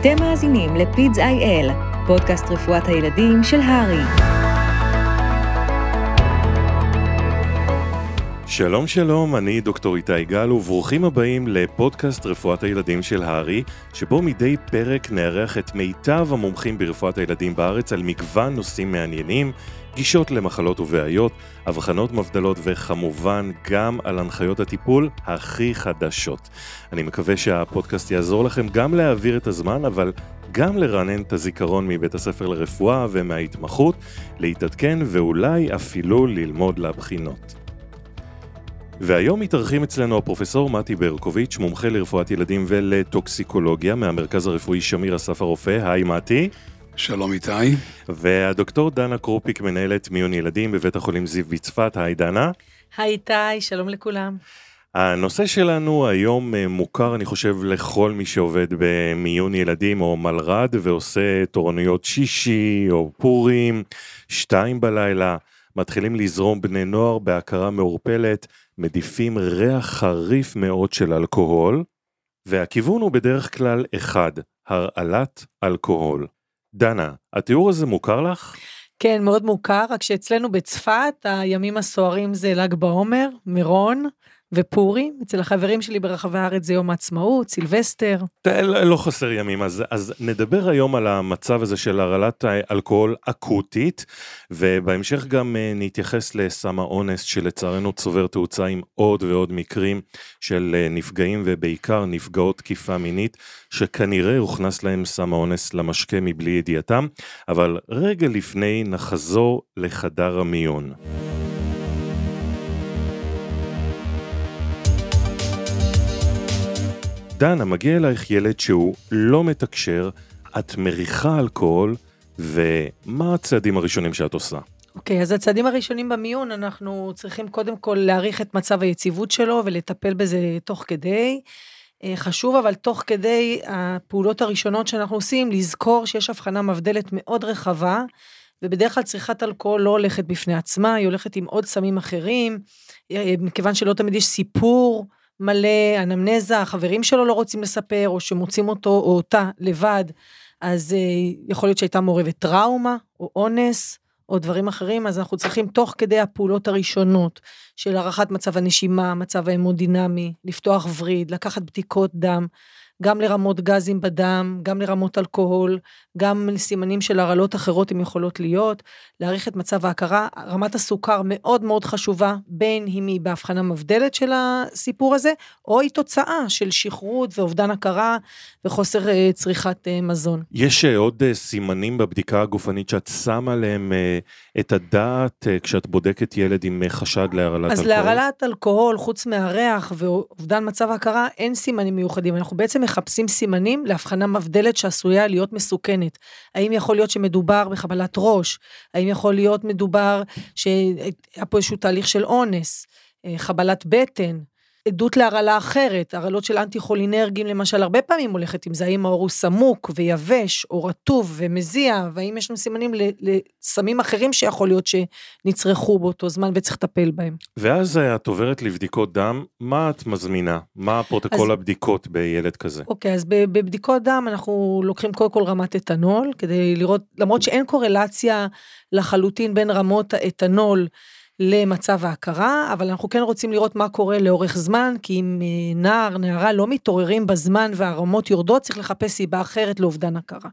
אתם מאזינים לפידס איי-אל, פודקאסט רפואת הילדים של הרי. שלום שלום, אני דוקטור איתי גל וברוכים הבאים לפודקאסט רפואת הילדים של הרי, שבו מדי פרק נארח את מיטב המומחים ברפואת הילדים בארץ על מגוון נושאים מעניינים, גישות למחלות ובעיות, אבחנות מבדלות וכמובן גם על הנחיות הטיפול הכי חדשות. אני מקווה שהפודקאסט יעזור לכם גם להעביר את הזמן, אבל גם לרענן את הזיכרון מבית הספר לרפואה ומההתמחות, להתעדכן ואולי אפילו ללמוד לבחינות. והיום מתארחים אצלנו הפרופסור מתי ברקוביץ', מומחה לרפואת ילדים ולטוקסיקולוגיה מהמרכז הרפואי שמיר אסף הרופא. היי מתי. שלום איתי. והדוקטור דנה קרופיק, מנהלת מיון ילדים בבית החולים זיו בצפת. היי דנה. היי איתי, שלום לכולם. הנושא שלנו היום אה, מוכר, אני חושב, לכל מי שעובד במיון ילדים או מלר"ד ועושה תורנויות שישי או פורים, שתיים בלילה, מתחילים לזרום בני נוער בהכרה מעורפלת, מדיפים ריח חריף מאוד של אלכוהול, והכיוון הוא בדרך כלל אחד, הרעלת אלכוהול. דנה, התיאור הזה מוכר לך? כן, מאוד מוכר, רק שאצלנו בצפת הימים הסוערים זה ל"ג בעומר, מירון, ופורים, אצל החברים שלי ברחבי הארץ זה יום העצמאות, סילבסטר. לא, חסר ימים, אז, אז נדבר היום על המצב הזה של הרעלת אלכוהול אקוטית, ובהמשך גם אה, נתייחס לסם האונס שלצערנו צובר תאוצה עם עוד ועוד מקרים של אה, נפגעים ובעיקר נפגעות תקיפה מינית, שכנראה הוכנס להם סם האונס למשקה מבלי ידיעתם, אבל רגע לפני נחזור לחדר המיון. דנה, מגיע אלייך ילד שהוא לא מתקשר, את מריחה אלכוהול, ומה הצעדים הראשונים שאת עושה? אוקיי, okay, אז הצעדים הראשונים במיון, אנחנו צריכים קודם כל להעריך את מצב היציבות שלו ולטפל בזה תוך כדי. אה, חשוב אבל תוך כדי הפעולות הראשונות שאנחנו עושים, לזכור שיש הבחנה מבדלת מאוד רחבה, ובדרך כלל צריכת אלכוהול לא הולכת בפני עצמה, היא הולכת עם עוד סמים אחרים, אה, מכיוון שלא תמיד יש סיפור. מלא אנמנזה, החברים שלו לא רוצים לספר, או שמוצאים אותו או אותה לבד, אז אה, יכול להיות שהייתה מעורבת טראומה, או אונס, או דברים אחרים, אז אנחנו צריכים תוך כדי הפעולות הראשונות של הערכת מצב הנשימה, מצב ההמודינמי, לפתוח וריד, לקחת בדיקות דם, גם לרמות גזים בדם, גם לרמות אלכוהול, גם לסימנים של הרעלות אחרות הן יכולות להיות, להעריך את מצב ההכרה. רמת הסוכר מאוד מאוד חשובה, בין אם היא בהבחנה מבדלת של הסיפור הזה, או היא תוצאה של שכרות ואובדן הכרה וחוסר אה, צריכת אה, מזון. יש אה, עוד סימנים בבדיקה הגופנית שאת שמה עליהם את הדעת כשאת בודקת ילד עם חשד להרעלת אז אלכוהול? אז להרעלת אלכוהול, חוץ מהריח ואובדן מצב ההכרה, אין סימנים מיוחדים. אנחנו בעצם מחפשים סימנים להבחנה מבדלת שעשויה להיות מסוכנת. האם יכול להיות שמדובר בחבלת ראש? האם יכול להיות מדובר שהיה פה איזשהו תהליך של אונס? אה, חבלת בטן? עדות להרעלה אחרת, הרעלות של אנטי-כולינרגים למשל, הרבה פעמים הולכת עם זה, האם העור הוא סמוק ויבש, או רטוב ומזיע, והאם יש לנו סימנים לסמים אחרים שיכול להיות שנצרכו באותו זמן וצריך לטפל בהם. ואז אה, את עוברת לבדיקות דם, מה את מזמינה? מה פרוטוקול אז, הבדיקות בילד כזה? אוקיי, אז בבדיקות דם אנחנו לוקחים קודם כל רמת אתנול, כדי לראות, למרות שאין קורלציה לחלוטין בין רמות האתנול, למצב ההכרה, אבל אנחנו כן רוצים לראות מה קורה לאורך זמן, כי אם אה, נער, נערה לא מתעוררים בזמן והרמות יורדות, צריך לחפש סיבה אחרת לאובדן הכרה.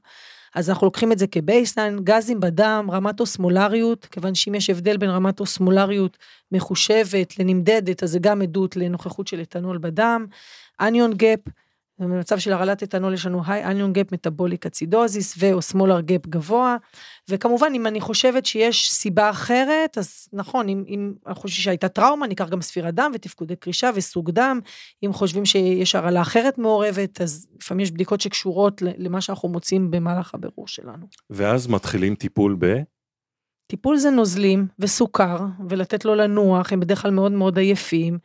אז אנחנו לוקחים את זה כ baseline, גזים בדם, רמת אוסמולריות, כיוון שאם יש הבדל בין רמת אוסמולריות מחושבת לנמדדת, אז זה גם עדות לנוכחות של אתנול בדם, anion gap, במצב של הרעלת אתנול יש לנו high anion gap metabolic acidosis ו osmolar gap גבוה. וכמובן אם אני חושבת שיש סיבה אחרת אז נכון אם, אם אנחנו חושבים שהייתה טראומה ניקח גם ספירת דם ותפקודי קרישה וסוג דם. אם חושבים שיש הרעלה אחרת מעורבת אז לפעמים יש בדיקות שקשורות למה שאנחנו מוצאים במהלך הבירור שלנו. ואז מתחילים טיפול ב? טיפול זה נוזלים וסוכר ולתת לו לנוח הם בדרך כלל מאוד מאוד עייפים.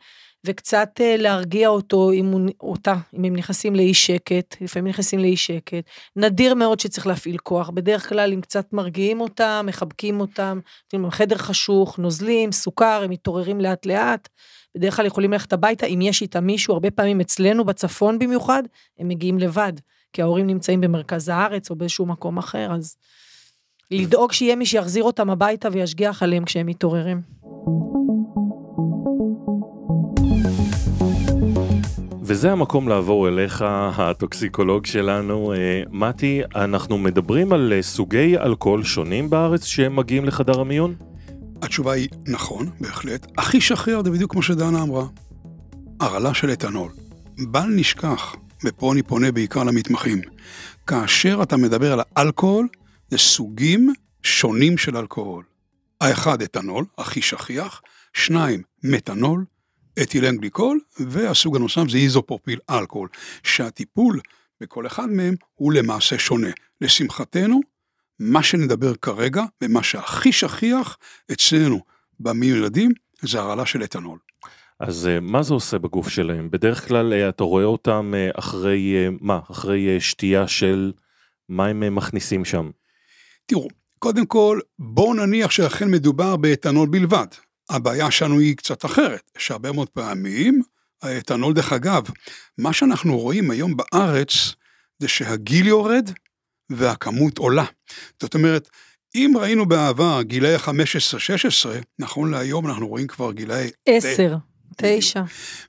וקצת אה, להרגיע אותו, אם הוא, אותה, אם הם נכנסים לאי שקט, לפעמים נכנסים לאי שקט. נדיר מאוד שצריך להפעיל כוח, בדרך כלל אם קצת מרגיעים אותם, מחבקים אותם, נותנים חדר חשוך, נוזלים, סוכר, הם מתעוררים לאט לאט. בדרך כלל יכולים ללכת הביתה, אם יש איתם מישהו, הרבה פעמים אצלנו בצפון במיוחד, הם מגיעים לבד. כי ההורים נמצאים במרכז הארץ או באיזשהו מקום אחר, אז לדאוג שיהיה מי שיחזיר אותם הביתה וישגיח עליהם כשהם מתעוררים. וזה המקום לעבור אליך, הטוקסיקולוג שלנו. אה, מתי, אנחנו מדברים על אה, סוגי אלכוהול שונים בארץ שמגיעים לחדר המיון? התשובה היא נכון, בהחלט. הכי שכיח זה בדיוק כמו שדנה אמרה. הרעלה של אתנול. בל נשכח, ופה אני פונה בעיקר למתמחים, כאשר אתה מדבר על האלכוהול, זה סוגים שונים של אלכוהול. האחד אתנול, הכי שכיח, שניים מתנול, אתילן גליקול, והסוג הנוסף זה איזופרופיל אלכוהול, שהטיפול בכל אחד מהם הוא למעשה שונה. לשמחתנו, מה שנדבר כרגע, ומה שהכי שכיח אצלנו במיון ילדים, זה הרעלה של אתנול. אז אה, מה זה עושה בגוף שלהם? בדרך כלל אה, אתה רואה אותם אה, אחרי מה? אחרי שתייה של מה הם מכניסים שם? תראו, קודם כל, בואו נניח שאכן מדובר באתנול בלבד. הבעיה שלנו היא קצת אחרת, שהרבה מאוד פעמים, האתנול דרך אגב, מה שאנחנו רואים היום בארץ, זה שהגיל יורד והכמות עולה. זאת אומרת, אם ראינו בעבר גילאי 15-16, נכון להיום אנחנו רואים כבר גילאי... 10, 9.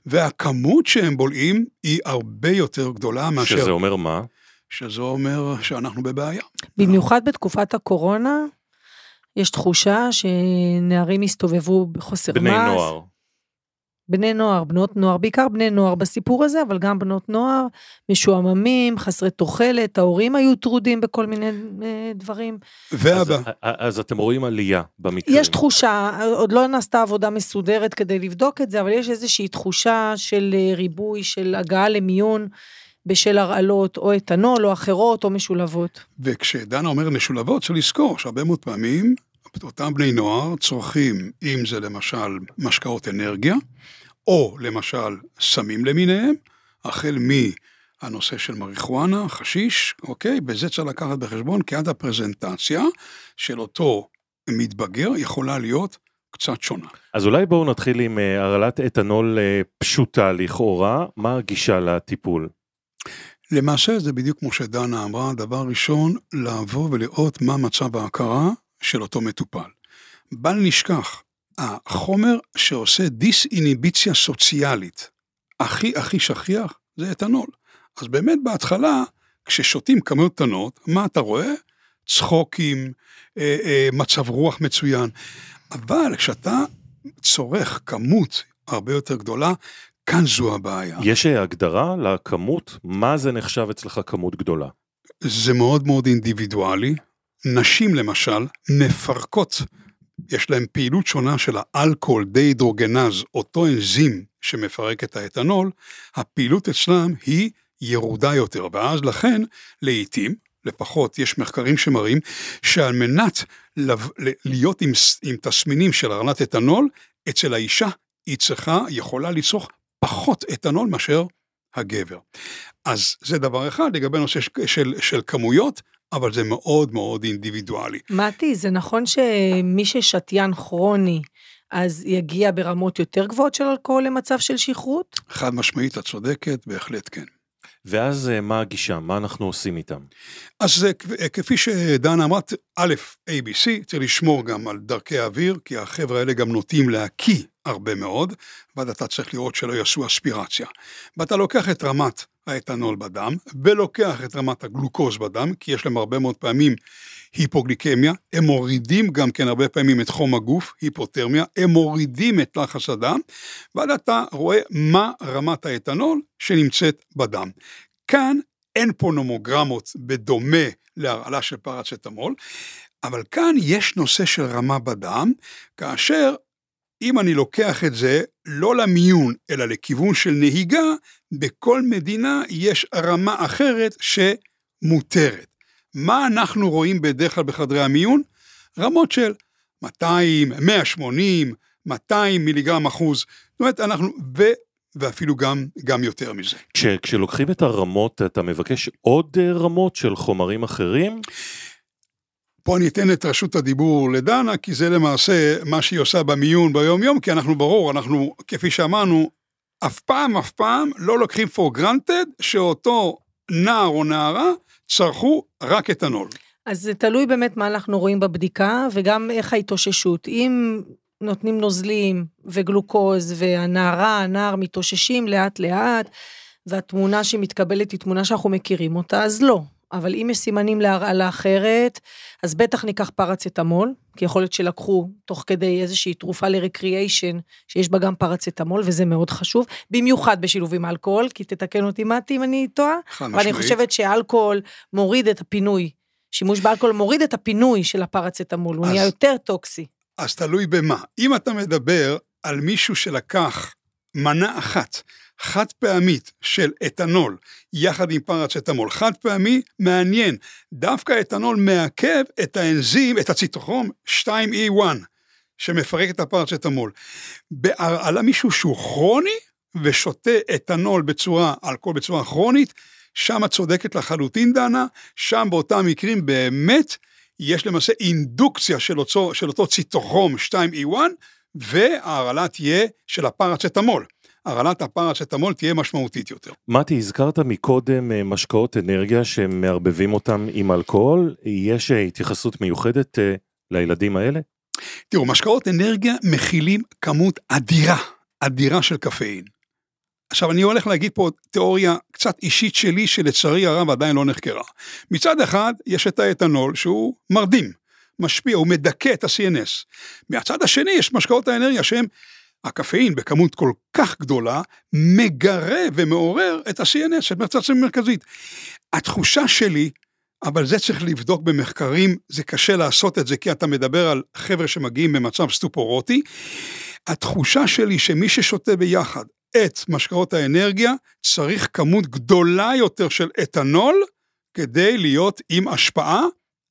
והכמות שהם בולעים היא הרבה יותר גדולה מאשר... שזה אומר מה? שזה אומר שאנחנו בבעיה. במיוחד בתקופת הקורונה, יש תחושה שנערים הסתובבו בחוסר בני מס. בני נוער. בני נוער, בנות נוער, בעיקר בני נוער בסיפור הזה, אבל גם בנות נוער, משועממים, חסרי תוחלת, ההורים היו טרודים בכל מיני אה, דברים. והבא. אז, אז אתם רואים עלייה במקרים. יש תחושה, עוד לא נעשתה עבודה מסודרת כדי לבדוק את זה, אבל יש איזושהי תחושה של אה, ריבוי, של הגעה למיון. בשל הרעלות או אתנול או אחרות או משולבות. וכשדנה אומר משולבות, צריך לזכור שהרבה מאוד פעמים אותם בני נוער צורכים, אם זה למשל משקאות אנרגיה, או למשל סמים למיניהם, החל מהנושא של מריחואנה, חשיש, אוקיי? וזה צריך לקחת בחשבון, כי עד הפרזנטציה של אותו מתבגר יכולה להיות קצת שונה. אז אולי בואו נתחיל עם אה, הרעלת אתנול אה, פשוטה לכאורה, מה הגישה לטיפול? למעשה זה בדיוק כמו שדנה אמרה, דבר ראשון, לעבור ולראות מה מצב ההכרה של אותו מטופל. בל נשכח, החומר שעושה דיס-איניביציה סוציאלית הכי הכי שכיח זה אתנול. אז באמת בהתחלה, כששותים כמויות קטנות, מה אתה רואה? צחוקים, אה, אה, מצב רוח מצוין. אבל כשאתה צורך כמות הרבה יותר גדולה, כאן זו הבעיה. יש הגדרה לכמות? מה זה נחשב אצלך כמות גדולה? זה מאוד מאוד אינדיבידואלי. נשים למשל מפרקות, יש להן פעילות שונה של האלכוהול די-הידרוגנז, אותו אנזים שמפרק את האתנול, הפעילות אצלם היא ירודה יותר, ואז לכן לעיתים, לפחות יש מחקרים שמראים שעל מנת להיות עם, עם תסמינים של הרעלת אתנול, אצל האישה היא צריכה, יכולה לצרוך פחות אתנול מאשר הגבר. אז זה דבר אחד לגבי נושא של, של, של כמויות, אבל זה מאוד מאוד אינדיבידואלי. מתי, זה נכון שמי ששתיין כרוני, אז יגיע ברמות יותר גבוהות של אלכוהול למצב של שכרות? חד משמעית, את צודקת, בהחלט כן. ואז אה, מה הגישה? מה אנחנו עושים איתם? אז אה, כפי שדנה אמרת, א', ABC, צריך לשמור גם על דרכי האוויר, כי החבר'ה האלה גם נוטים להקיא הרבה מאוד, ואז אתה צריך לראות שלא יעשו אספירציה. ואתה לוקח את רמת האתנול בדם, ולוקח את רמת הגלוקוז בדם, כי יש להם הרבה מאוד פעמים היפוגליקמיה, הם מורידים גם כן הרבה פעמים את חום הגוף, היפותרמיה, הם מורידים את לחץ הדם, ואז אתה רואה מה רמת האתנול שנמצאת בדם. כאן אין פה נומוגרמות בדומה להרעלה של פרצטמול, אבל כאן יש נושא של רמה בדם, כאשר אם אני לוקח את זה לא למיון, אלא לכיוון של נהיגה, בכל מדינה יש רמה אחרת שמותרת. מה אנחנו רואים בדרך כלל בחדרי המיון? רמות של 200, 180, 200 מיליגרם אחוז. זאת אומרת, אנחנו, ו, ואפילו גם, גם יותר מזה. כש, כשלוקחים את הרמות, אתה מבקש עוד רמות של חומרים אחרים? פה אני אתן את רשות הדיבור לדנה, כי זה למעשה מה שהיא עושה במיון ביום יום, כי אנחנו ברור, אנחנו, כפי שאמרנו, אף פעם, אף פעם לא לוקחים for granted שאותו נער או נערה צרכו רק אתנול. אז זה תלוי באמת מה אנחנו רואים בבדיקה, וגם איך ההתאוששות. אם נותנים נוזלים וגלוקוז, והנערה, הנער מתאוששים לאט לאט, והתמונה שמתקבלת היא תמונה שאנחנו מכירים אותה, אז לא. אבל אם יש סימנים להרעלה אחרת, אז בטח ניקח פרצטמול, כי יכול להיות שלקחו תוך כדי איזושהי תרופה לרקריאיישן, שיש בה גם פרצטמול, וזה מאוד חשוב, במיוחד בשילוב עם אלכוהול, כי תתקן אותי מתי אם אני טועה, ואני. חושבת שאלכוהול מוריד את הפינוי. שימוש באלכוהול מוריד את הפינוי של הפרצטמול, הוא נהיה יותר טוקסי. אז תלוי במה. אם אתה מדבר על מישהו שלקח מנה אחת, חד פעמית של אתנול, יחד עם פרצטמול, חד פעמי, מעניין. דווקא אתנול מעכב את האנזים, את הציטוכרום 2E1, שמפרק את הפרצטמול. בהרעלה מישהו שהוא כרוני, ושותה אתנול בצורה, אלכוהול בצורה כרונית, שם את צודקת לחלוטין דנה, שם באותם מקרים באמת יש למעשה אינדוקציה של אותו, של אותו ציטוכרום 2E1, וההרעלה תהיה של הפרצטמול. הרעלת הפרצטמול תהיה משמעותית יותר. מתי, הזכרת מקודם אה, משקאות אנרגיה שמערבבים אותם עם אלכוהול, יש אה, התייחסות מיוחדת אה, לילדים האלה? תראו, משקאות אנרגיה מכילים כמות אדירה, אדירה של קפאין. עכשיו, אני הולך להגיד פה תיאוריה קצת אישית שלי, שלצערי הרב עדיין לא נחקרה. מצד אחד, יש את האתנול שהוא מרדים, משפיע, הוא מדכא את ה-CNS. מהצד השני, יש משקאות האנרגיה שהם, הקפאין בכמות כל כך גדולה, מגרה ומעורר את ה-CNS, את מערכת המרכזית. התחושה שלי, אבל זה צריך לבדוק במחקרים, זה קשה לעשות את זה, כי אתה מדבר על חבר'ה שמגיעים במצב סטופורוטי. התחושה שלי שמי ששותה ביחד את משקאות האנרגיה, צריך כמות גדולה יותר של אתנול, כדי להיות עם השפעה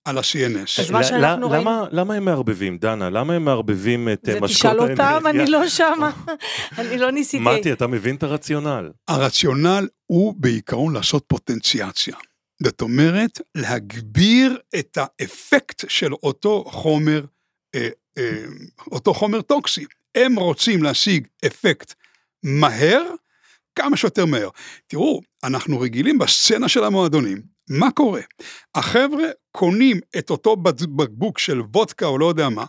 על ה-CNS. אז מה שאנחנו ראינו- למה, למה הם מערבבים, דנה? למה הם מערבבים את אה, זה משקאות תשאל האנרגיה? אותם, אני לא שמה. אני לא ניסיתי. מתי, אתה מבין את הרציונל? הרציונל הוא בעיקרון לעשות פוטנציאציה. זאת אומרת, להגביר את האפקט של אותו חומר, אה, אה, אותו חומר טוקסי. הם רוצים להשיג אפקט מהר, כמה שיותר מהר. תראו, אנחנו רגילים בסצנה של המועדונים, מה קורה? החבר'ה קונים את אותו בקבוק של וודקה או לא יודע מה,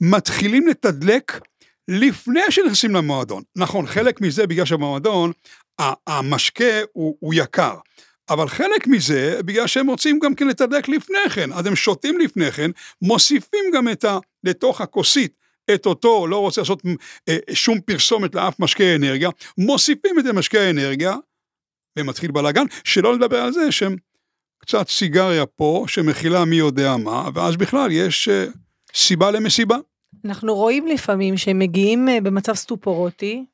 מתחילים לתדלק לפני שנכנסים למועדון. נכון, חלק מזה בגלל שבמועדון המשקה הוא, הוא יקר. אבל חלק מזה, בגלל שהם רוצים גם כן לתדלק לפני כן, אז הם שותים לפני כן, מוסיפים גם את ה... לתוך הכוסית את אותו, לא רוצה לעשות אה, שום פרסומת לאף משקה אנרגיה, מוסיפים את המשקה האנרגיה, ומתחיל בלאגן, שלא לדבר על זה שהם קצת סיגריה פה, שמכילה מי יודע מה, ואז בכלל יש אה, סיבה למסיבה. אנחנו רואים לפעמים שהם מגיעים אה, במצב סטופורוטי,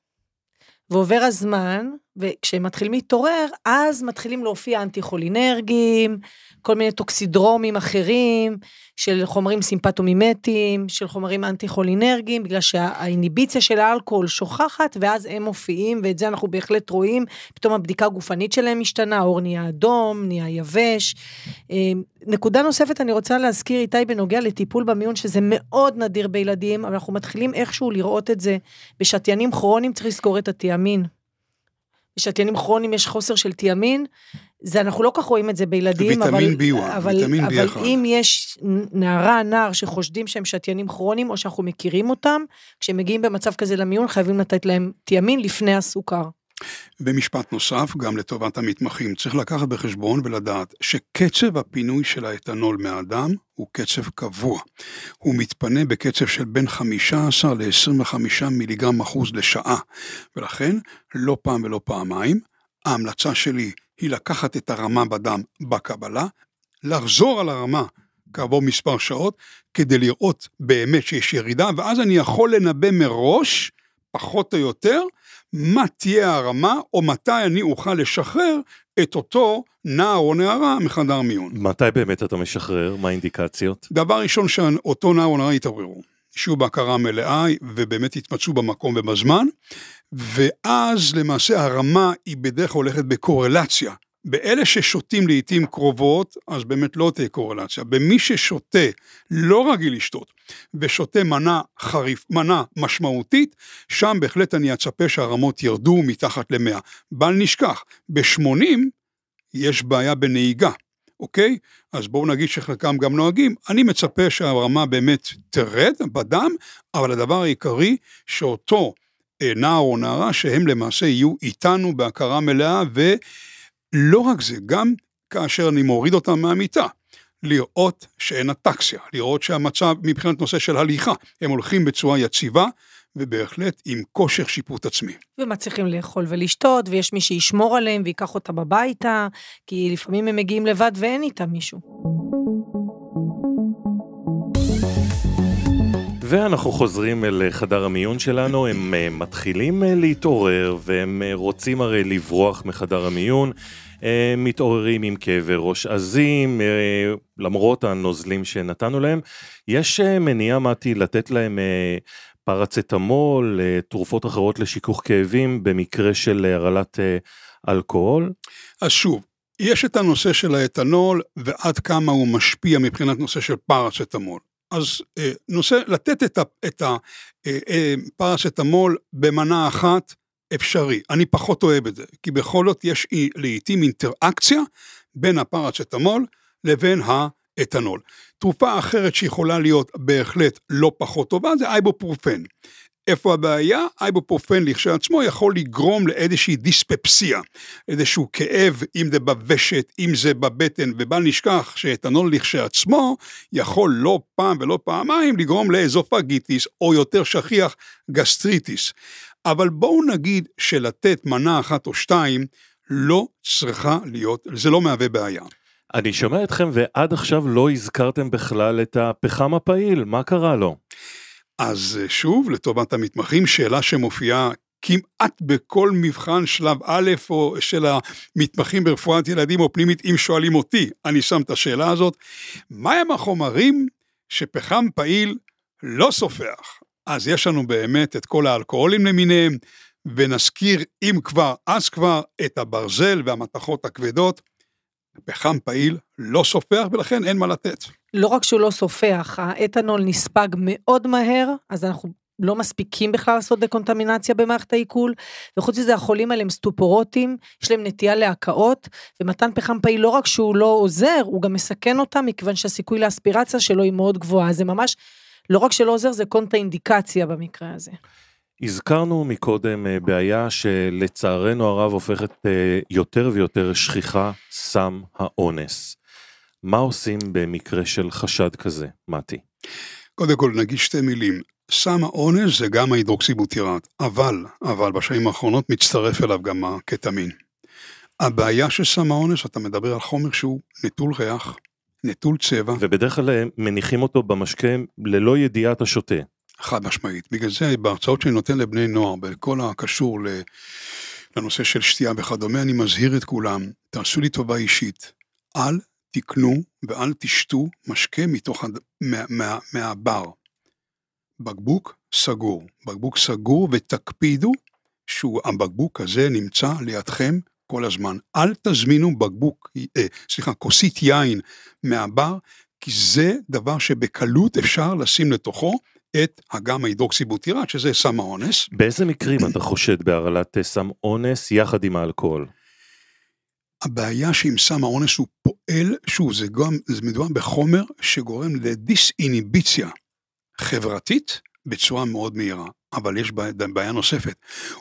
ועובר הזמן, וכשהם מתחילים להתעורר, אז מתחילים להופיע אנטי-חולינרגיים, כל מיני טוקסידרומים אחרים, של חומרים סימפטומימטיים, של חומרים אנטי-חולינרגיים, בגלל שהאיניביציה של האלכוהול שוכחת, ואז הם מופיעים, ואת זה אנחנו בהחלט רואים, פתאום הבדיקה הגופנית שלהם משתנה, העור נהיה אדום, נהיה יבש. אה, נקודה נוספת אני רוצה להזכיר איתי בנוגע לטיפול במיון, שזה מאוד נדיר בילדים, אבל אנחנו מתחילים איכשהו לראות את זה. בשתיינים כרוניים צריך לזכור את התיאמין. בשתיינים כרוניים יש חוסר של תיאמין, זה אנחנו לא כך רואים את זה בילדים, אבל, ויטמין B1, אבל, ויטמין אבל B1. אם יש נערה, נער שחושדים שהם שתיינים כרוניים, או שאנחנו מכירים אותם, כשהם מגיעים במצב כזה למיון, חייבים לתת להם תיאמין לפני הסוכר. ומשפט נוסף, גם לטובת המתמחים, צריך לקחת בחשבון ולדעת שקצב הפינוי של האתנול מהדם הוא קצב קבוע. הוא מתפנה בקצב של בין 15 ל-25 מיליגרם אחוז לשעה, ולכן לא פעם ולא פעמיים, ההמלצה שלי היא לקחת את הרמה בדם בקבלה, לחזור על הרמה כעבור מספר שעות, כדי לראות באמת שיש ירידה, ואז אני יכול לנבא מראש, פחות או יותר, מה תהיה הרמה, או מתי אני אוכל לשחרר את אותו נער או נערה מחדר מיון. מתי באמת אתה משחרר? מה האינדיקציות? דבר ראשון שאותו נער או נערה יתעוררו, שיהיו בהכרה מלאה ובאמת יתמצאו במקום ובזמן, ואז למעשה הרמה היא בדרך כלל הולכת בקורלציה. באלה ששותים לעיתים קרובות, אז באמת לא תהיה קורלציה. במי ששותה, לא רגיל לשתות, ושותה מנה חריף, מנה משמעותית, שם בהחלט אני אצפה שהרמות ירדו מתחת ל-100. בל נשכח, ב-80 יש בעיה בנהיגה, אוקיי? אז בואו נגיד שחלקם גם נוהגים. אני מצפה שהרמה באמת תרד בדם, אבל הדבר העיקרי, שאותו אה, נער או נערה, שהם למעשה יהיו איתנו בהכרה מלאה, ולא רק זה, גם כאשר אני מוריד אותם מהמיטה. לראות שאין אטקסיה, לראות שהמצב מבחינת נושא של הליכה, הם הולכים בצורה יציבה, ובהחלט עם כושר שיפוט עצמי. ומצליחים לאכול ולשתות, ויש מי שישמור עליהם ויקח אותם הביתה, כי לפעמים הם מגיעים לבד ואין איתם מישהו. ואנחנו חוזרים אל חדר המיון שלנו, הם אה, מתחילים אה, להתעורר והם אה, רוצים הרי לברוח מחדר המיון, הם מתעוררים עם כאבי ראש עזים, למרות הנוזלים שנתנו להם. יש מניעה, מתי, לתת להם פרצטמול, תרופות אחרות לשיכוך כאבים במקרה של הרעלת אלכוהול? אז שוב, יש את הנושא של האתנול ועד כמה הוא משפיע מבחינת נושא של פרצטמול. אז אה, נושא, לתת את הפרצטמול אה, אה, במנה אחת אפשרי. אני פחות אוהב את זה, כי בכל זאת יש לעיתים אינטראקציה בין הפרצטמול לבין האתנול. תרופה אחרת שיכולה להיות בהחלט לא פחות טובה זה אייבופרופן. איפה הבעיה? אייבופרופן לכשעצמו יכול לגרום לאיזושהי דיספפסיה, איזשהו כאב, אם זה בוושת, אם זה בבטן, ובל נשכח שאתנול לכשעצמו יכול לא פעם ולא פעמיים לגרום ל esophagitis, או יותר שכיח, gastritis. אבל בואו נגיד שלתת מנה אחת או שתיים לא צריכה להיות, זה לא מהווה בעיה. אני שומע אתכם ועד עכשיו לא הזכרתם בכלל את הפחם הפעיל, מה קרה לו? אז אה, שוב, לטובת המתמחים, שאלה שמופיעה כמעט בכל מבחן שלב א' או של המתמחים ברפואת ילדים או פנימית, אם שואלים אותי, אני שם את השאלה הזאת, מהם החומרים שפחם פעיל לא סופח? אז יש לנו באמת את כל האלכוהולים למיניהם, ונזכיר, אם כבר, אז כבר, את הברזל והמתכות הכבדות. פחם פעיל לא סופח ולכן אין מה לתת. לא רק שהוא לא סופח, האתנול נספג מאוד מהר, אז אנחנו לא מספיקים בכלל לעשות דקונטמינציה במערכת העיכול, וחוץ מזה החולים האלה הם סטופורוטים, יש להם נטייה להקאות, ומתן פחם פעיל לא רק שהוא לא עוזר, הוא גם מסכן אותם, מכיוון שהסיכוי לאספירציה שלו היא מאוד גבוהה, זה ממש, לא רק שלא עוזר, זה קונטה אינדיקציה במקרה הזה. הזכרנו מקודם אה, בעיה שלצערנו הרב הופכת אה, יותר ויותר שכיחה, סם האונס. מה עושים במקרה של חשד כזה, מתי? קודם כל נגיד שתי מילים. סם האונס זה גם ההידרוקסיבוטירט, אבל, אבל בשנים האחרונות מצטרף אליו גם הקטמין. הבעיה של סם האונס, אתה מדבר על חומר שהוא נטול ריח, נטול צבע. ובדרך כלל אה, מניחים אותו במשקה ללא ידיעת השותה. חד משמעית. בגלל זה בהרצאות שאני נותן לבני נוער, בכל הקשור לנושא של שתייה וכדומה, אני מזהיר את כולם, תעשו לי טובה אישית, אל תקנו ואל תשתו משקה מתוך, מה, מה, מהבר. בקבוק סגור, בקבוק סגור ותקפידו שהבקבוק הזה נמצא לידכם כל הזמן. אל תזמינו בקבוק, אה, סליחה, כוסית יין מהבר, כי זה דבר שבקלות אפשר לשים לתוכו את הגמא הידרוקסיבוטירט, שזה סם האונס. באיזה מקרים אתה חושד בהרעלת סם אונס יחד עם האלכוהול? הבעיה שעם סם האונס הוא פועל, שוב, זה גם, זה מדובר בחומר שגורם לדיס-איניביציה חברתית בצורה מאוד מהירה. אבל יש בעיה, בעיה נוספת,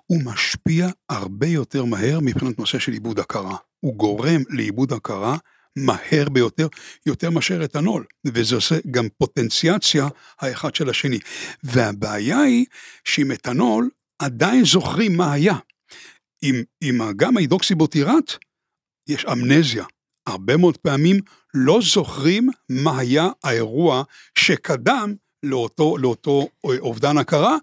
הוא משפיע הרבה יותר מהר מבחינת נושא של עיבוד הכרה. הוא גורם לעיבוד הכרה מהר ביותר, יותר מאשר אתנול, וזה עושה גם פוטנציאציה האחד של השני. והבעיה היא שעם אתנול עדיין זוכרים מה היה. עם, עם גם ההידרוקסיבוטירט יש אמנזיה. הרבה מאוד פעמים לא זוכרים מה היה האירוע שקדם לאותו, לאותו אובדן הכרה,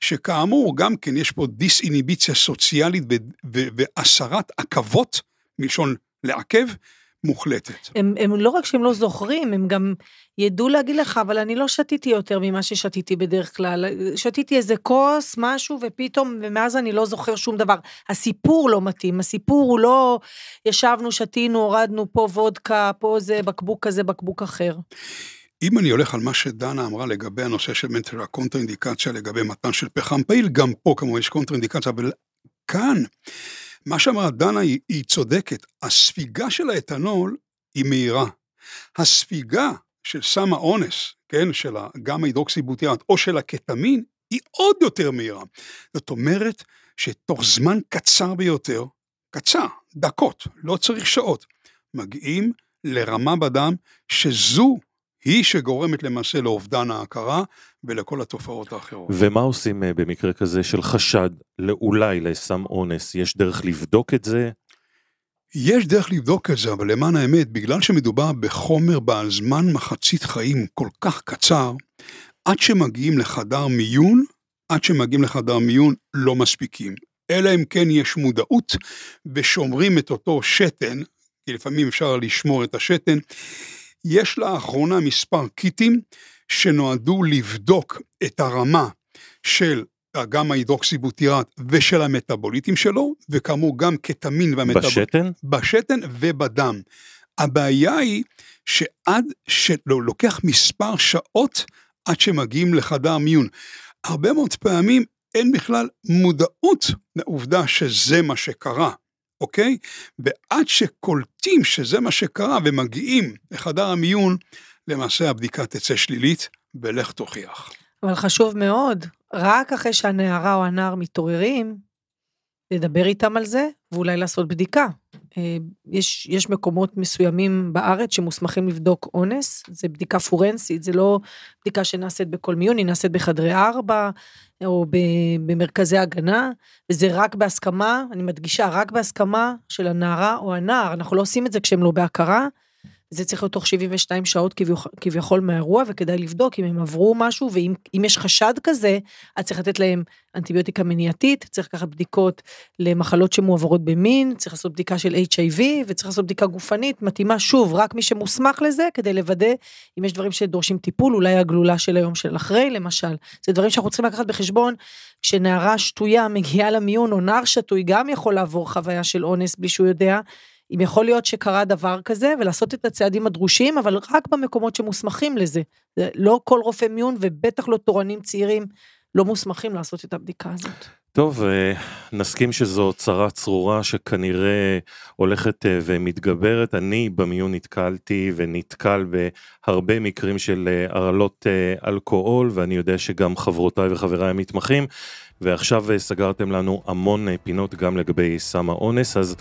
שכאמור גם כן יש פה דיסאיניביציה סוציאלית והסרת עכבות, מלשון לעכב, מוחלטת. הם, הם לא רק שהם לא זוכרים, הם גם ידעו להגיד לך, אבל אני לא שתיתי יותר ממה ששתיתי בדרך כלל. שתיתי איזה כוס, משהו, ופתאום, ומאז אני לא זוכר שום דבר. הסיפור לא מתאים, הסיפור הוא לא ישבנו, שתינו, הורדנו פה וודקה, פה זה בקבוק כזה, בקבוק אחר. אם אני הולך על מה שדנה אמרה לגבי הנושא של מנטר הקונטראינדיקציה לגבי מתן של פחם פעיל, גם פה כמובן יש קונטראינדיקציה, אבל כאן מה שאמרה דנה היא, היא צודקת, הספיגה של האתנול היא מהירה. הספיגה של סם האונס, כן, של הגמא הידרוקסיבוטיאט או של הקטמין, היא עוד יותר מהירה. זאת אומרת שתוך זמן קצר ביותר, קצר, דקות, לא צריך שעות, מגיעים לרמה בדם שזו היא שגורמת למעשה לאובדן ההכרה ולכל התופעות האחרות. ומה עושים אה, במקרה כזה של חשד לאולי לסם אונס? יש דרך לבדוק את זה? יש דרך לבדוק את זה, אבל למען האמת, בגלל שמדובר בחומר בעל זמן מחצית חיים כל כך קצר, עד שמגיעים לחדר מיון, עד שמגיעים לחדר מיון לא מספיקים. אלא אם כן יש מודעות ושומרים את אותו שתן, כי לפעמים אפשר לשמור את השתן. יש לאחרונה מספר קיטים שנועדו לבדוק את הרמה של גם ההידרוקסיבוטירט ושל המטאבוליטים שלו, וכאמור גם קטמין והמטאבוליטים. בשתן? בשתן ובדם. הבעיה היא שעד שלא, לוקח מספר שעות עד שמגיעים לחדר מיון. הרבה מאוד פעמים אין בכלל מודעות לעובדה שזה מה שקרה, אוקיי? ועד שקולטים שזה מה שקרה ומגיעים לחדר המיון, למעשה הבדיקה תצא שלילית, ולך תוכיח. אבל חשוב מאוד, רק אחרי שהנערה או הנער מתעוררים, לדבר איתם על זה, ואולי לעשות בדיקה. אה, יש, יש מקומות מסוימים בארץ שמוסמכים לבדוק אונס, זה בדיקה פורנסית, זה לא בדיקה שנעשית בכל מיון, היא נעשית בחדרי ארבע, או במרכזי הגנה, וזה רק בהסכמה, אני מדגישה, רק בהסכמה של הנערה או הנער, אנחנו לא עושים את זה כשהם לא בהכרה. זה צריך להיות תוך 72 שעות כביכול, כביכול מהאירוע, וכדאי לבדוק אם הם עברו משהו, ואם יש חשד כזה, אז צריך לתת להם אנטיביוטיקה מניעתית, צריך לקחת בדיקות למחלות שמועברות במין, צריך לעשות בדיקה של HIV, וצריך לעשות בדיקה גופנית מתאימה, שוב, רק מי שמוסמך לזה, כדי לוודא אם יש דברים שדורשים טיפול, אולי הגלולה של היום של אחרי, למשל. זה דברים שאנחנו צריכים לקחת בחשבון, כשנערה שתויה מגיעה למיון, או נער שתוי גם יכול לעבור חוויה של אונס בלי שהוא יודע, אם יכול להיות שקרה דבר כזה ולעשות את הצעדים הדרושים אבל רק במקומות שמוסמכים לזה. לא כל רופא מיון ובטח לא תורנים צעירים לא מוסמכים לעשות את הבדיקה הזאת. טוב, אה, נסכים שזו צרה צרורה שכנראה הולכת אה, ומתגברת. אני במיון נתקלתי ונתקל בהרבה מקרים של אה, הרעלות אלכוהול, ואני יודע שגם חברותיי וחבריי המתמחים, ועכשיו סגרתם לנו המון פינות גם לגבי סם האונס, אז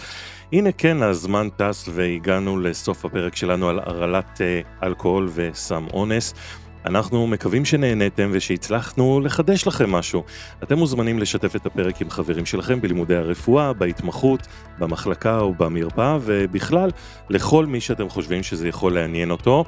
הנה כן, הזמן טס והגענו לסוף הפרק שלנו על הרעלת אלכוהול וסם אונס. אנחנו מקווים שנהניתם ושהצלחנו לחדש לכם משהו. אתם מוזמנים לשתף את הפרק עם חברים שלכם בלימודי הרפואה, בהתמחות, במחלקה או במרפאה, ובכלל, לכל מי שאתם חושבים שזה יכול לעניין אותו.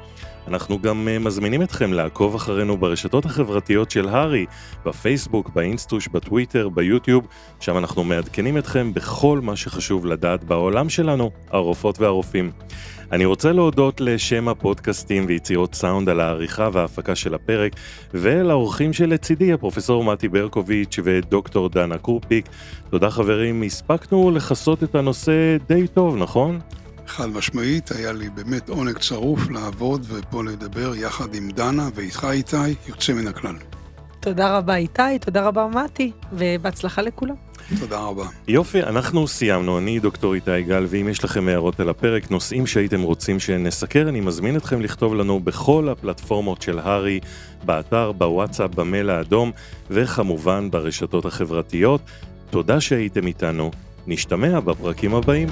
אנחנו גם אה, מזמינים אתכם לעקוב אחרינו ברשתות החברתיות של הארי, בפייסבוק, באינסטוש, בטוויטר, ביוטיוב, שם אנחנו מעדכנים אתכם בכל מה שחשוב לדעת בעולם שלנו, הרופאות והרופאים. אני רוצה להודות לשם הפודקאסטים ויצירות סאונד על העריכה וההפקה של הפרק, ולאורחים שלצידי, הפרופסור מתי ברקוביץ' ודוקטור דנה קורפיק. תודה חברים, הספקנו לכסות את הנושא די טוב, נכון? חד משמעית, היה לי באמת עונג צרוף לעבוד ופה לדבר יחד עם דנה ואיתך איתי, יוצא מן הכלל. תודה רבה איתי, תודה רבה מתי, ובהצלחה לכולם. תודה רבה. יופי, אנחנו סיימנו, אני דוקטור איתי גל, ואם יש לכם הערות על הפרק, נושאים שהייתם רוצים שנסקר, אני מזמין אתכם לכתוב לנו בכל הפלטפורמות של הארי, באתר, בוואטסאפ, במייל האדום, וכמובן ברשתות החברתיות. תודה שהייתם איתנו, נשתמע בפרקים הבאים.